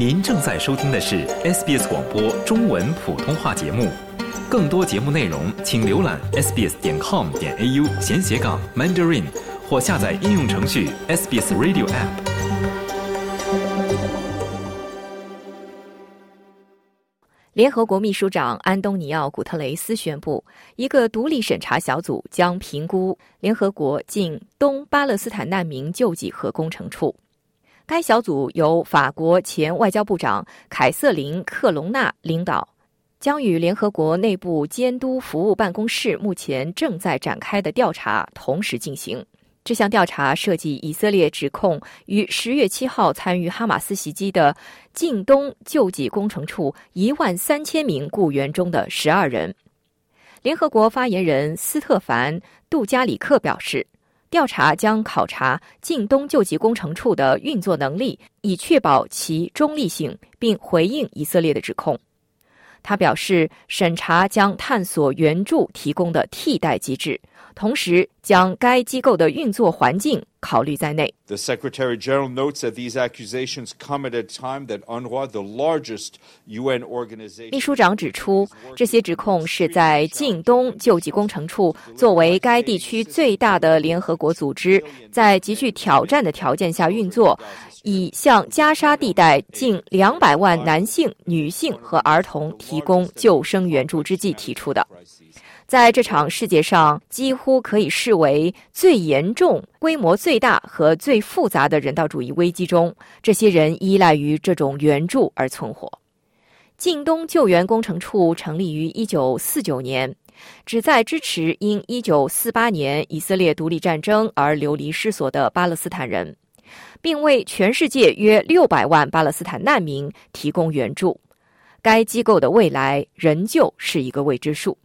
您正在收听的是 SBS 广播中文普通话节目。更多节目内容，请浏览 sbs 点 com 点 au 闲斜杠 mandarin，或下载应用程序 SBS Radio App。联合国秘书长安东尼奥·古特雷斯宣布，一个独立审查小组将评估联合国近东巴勒斯坦难民救济和工程处。该小组由法国前外交部长凯瑟琳·克隆纳领导，将与联合国内部监督服务办公室目前正在展开的调查同时进行。这项调查涉及以色列指控于十月七号参与哈马斯袭击的近东救济工程处一万三千名雇员中的十二人。联合国发言人斯特凡·杜加里克表示，调查将考察近东救济工程处的运作能力，以确保其中立性，并回应以色列的指控。他表示，审查将探索援助提供的替代机制。同时，将该机构的运作环境考虑在内。The Secretary General notes that these accusations come at a time that UNRWA, the largest UN organization. 秘书长指出，这些指控是在近东救济工程处作为该地区最大的联合国组织，在极具挑战的条件下运作，以向加沙地带近两百万男性、女性和儿童提供救生援助之际提出的。在这场世界上几乎可以视为最严重、规模最大和最复杂的人道主义危机中，这些人依赖于这种援助而存活。近东救援工程处成立于1949年，旨在支持因1948年以色列独立战争而流离失所的巴勒斯坦人，并为全世界约600万巴勒斯坦难民提供援助。该机构的未来仍旧是一个未知数。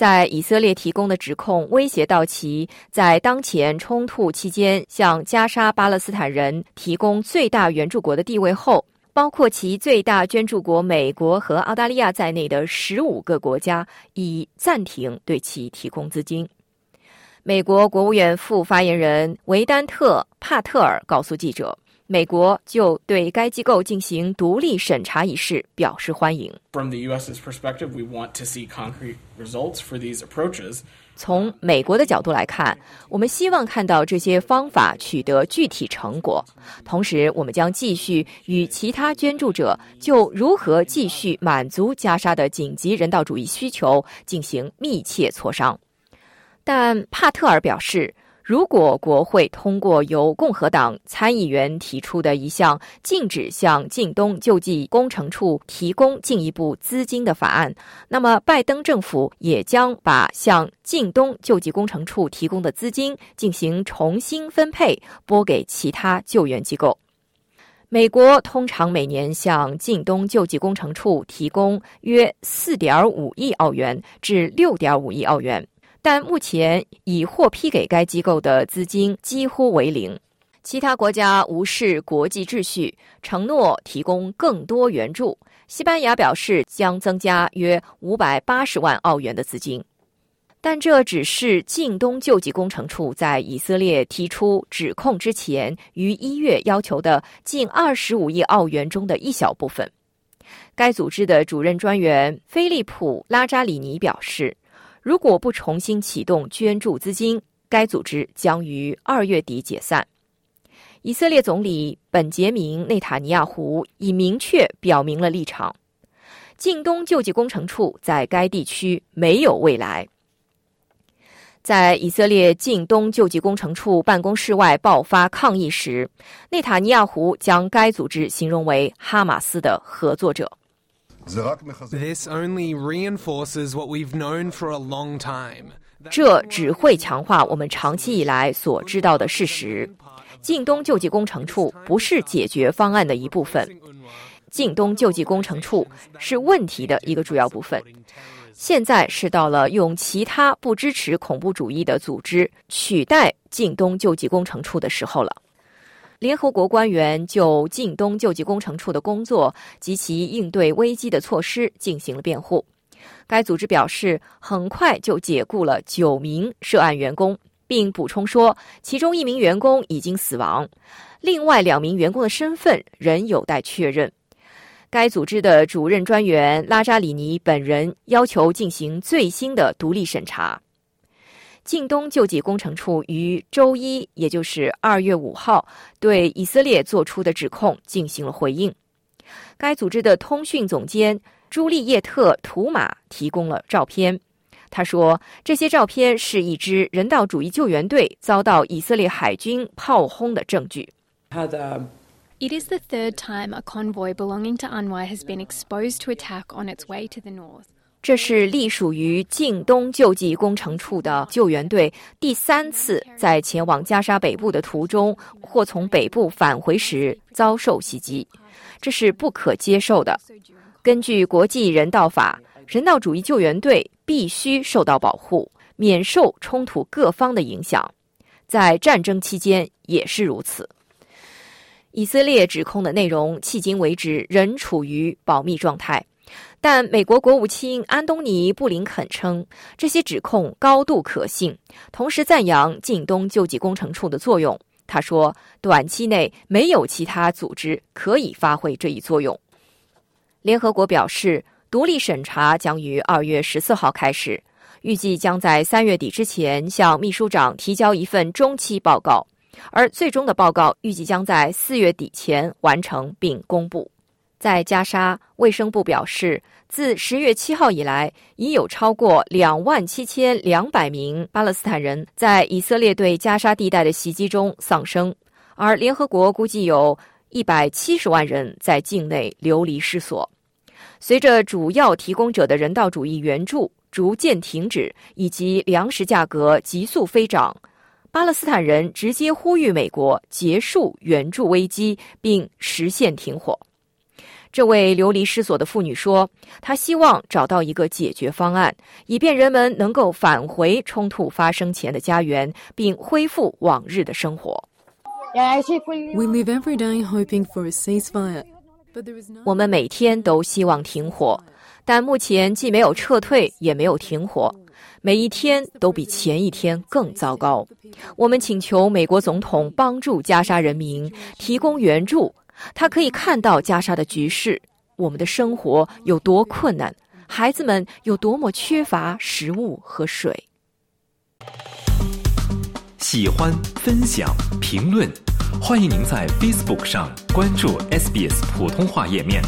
在以色列提供的指控威胁到其在当前冲突期间向加沙巴勒斯坦人提供最大援助国的地位后，包括其最大捐助国美国和澳大利亚在内的十五个国家已暂停对其提供资金。美国国务院副发言人维丹特·帕特尔告诉记者。美国就对该机构进行独立审查一事表示欢迎。从美国的角度来看，我们希望看到这些方法取得具体成果。同时，我们将继续与其他捐助者就如何继续满足加沙的紧急人道主义需求进行密切磋商。但帕特尔表示。如果国会通过由共和党参议员提出的一项禁止向近东救济工程处提供进一步资金的法案，那么拜登政府也将把向近东救济工程处提供的资金进行重新分配，拨给其他救援机构。美国通常每年向近东救济工程处提供约四点五亿澳元至六点五亿澳元。但目前已获批给该机构的资金几乎为零。其他国家无视国际秩序，承诺提供更多援助。西班牙表示将增加约五百八十万澳元的资金，但这只是近东救济工程处在以色列提出指控之前于一月要求的近二十五亿澳元中的一小部分。该组织的主任专员菲利普·拉扎里尼表示。如果不重新启动捐助资金，该组织将于二月底解散。以色列总理本杰明·内塔尼亚胡已明确表明了立场：近东救济工程处在该地区没有未来。在以色列近东救济工程处办公室外爆发抗议时，内塔尼亚胡将该组织形容为哈马斯的合作者。This only reinforces what we've known for a long time. 这只会强化我们长期以来所知道的事实：近东救济工程处不是解决方案的一部分。近东救济工程处是问题的一个主要部分。现在是到了用其他不支持恐怖主义的组织取代近东救济工程处的时候了。联合国官员就近东救济工程处的工作及其应对危机的措施进行了辩护。该组织表示，很快就解雇了九名涉案员工，并补充说，其中一名员工已经死亡，另外两名员工的身份仍有待确认。该组织的主任专员拉扎里尼本人要求进行最新的独立审查。近东救济工程处于周一，也就是二月五号，对以色列做出的指控进行了回应。该组织的通讯总监朱丽叶特·图马提供了照片。他说：“这些照片是一支人道主义救援队遭到以色列海军炮轰的证据。” It is the third time a convoy belonging to UNRWA has been exposed to attack on its way to the north. 这是隶属于近东救济工程处的救援队第三次在前往加沙北部的途中或从北部返回时遭受袭击，这是不可接受的。根据国际人道法，人道主义救援队必须受到保护，免受冲突各方的影响，在战争期间也是如此。以色列指控的内容迄今为止仍处于保密状态。但美国国务卿安东尼·布林肯称，这些指控高度可信，同时赞扬近东救济工程处的作用。他说，短期内没有其他组织可以发挥这一作用。联合国表示，独立审查将于二月十四号开始，预计将在三月底之前向秘书长提交一份中期报告，而最终的报告预计将在四月底前完成并公布。在加沙，卫生部表示，自十月七号以来，已有超过两万七千两百名巴勒斯坦人在以色列对加沙地带的袭击中丧生，而联合国估计有一百七十万人在境内流离失所。随着主要提供者的人道主义援助逐渐停止，以及粮食价格急速飞涨，巴勒斯坦人直接呼吁美国结束援助危机，并实现停火。这位流离失所的妇女说：“她希望找到一个解决方案，以便人们能够返回冲突发生前的家园，并恢复往日的生活。” We live every day hoping for a ceasefire. 我们每天都希望停火，但目前既没有撤退，也没有停火，每一天都比前一天更糟糕。我们请求美国总统帮助加沙人民，提供援助。他可以看到加沙的局势，我们的生活有多困难，孩子们有多么缺乏食物和水。喜欢、分享、评论，欢迎您在 Facebook 上关注 SBS 普通话页面。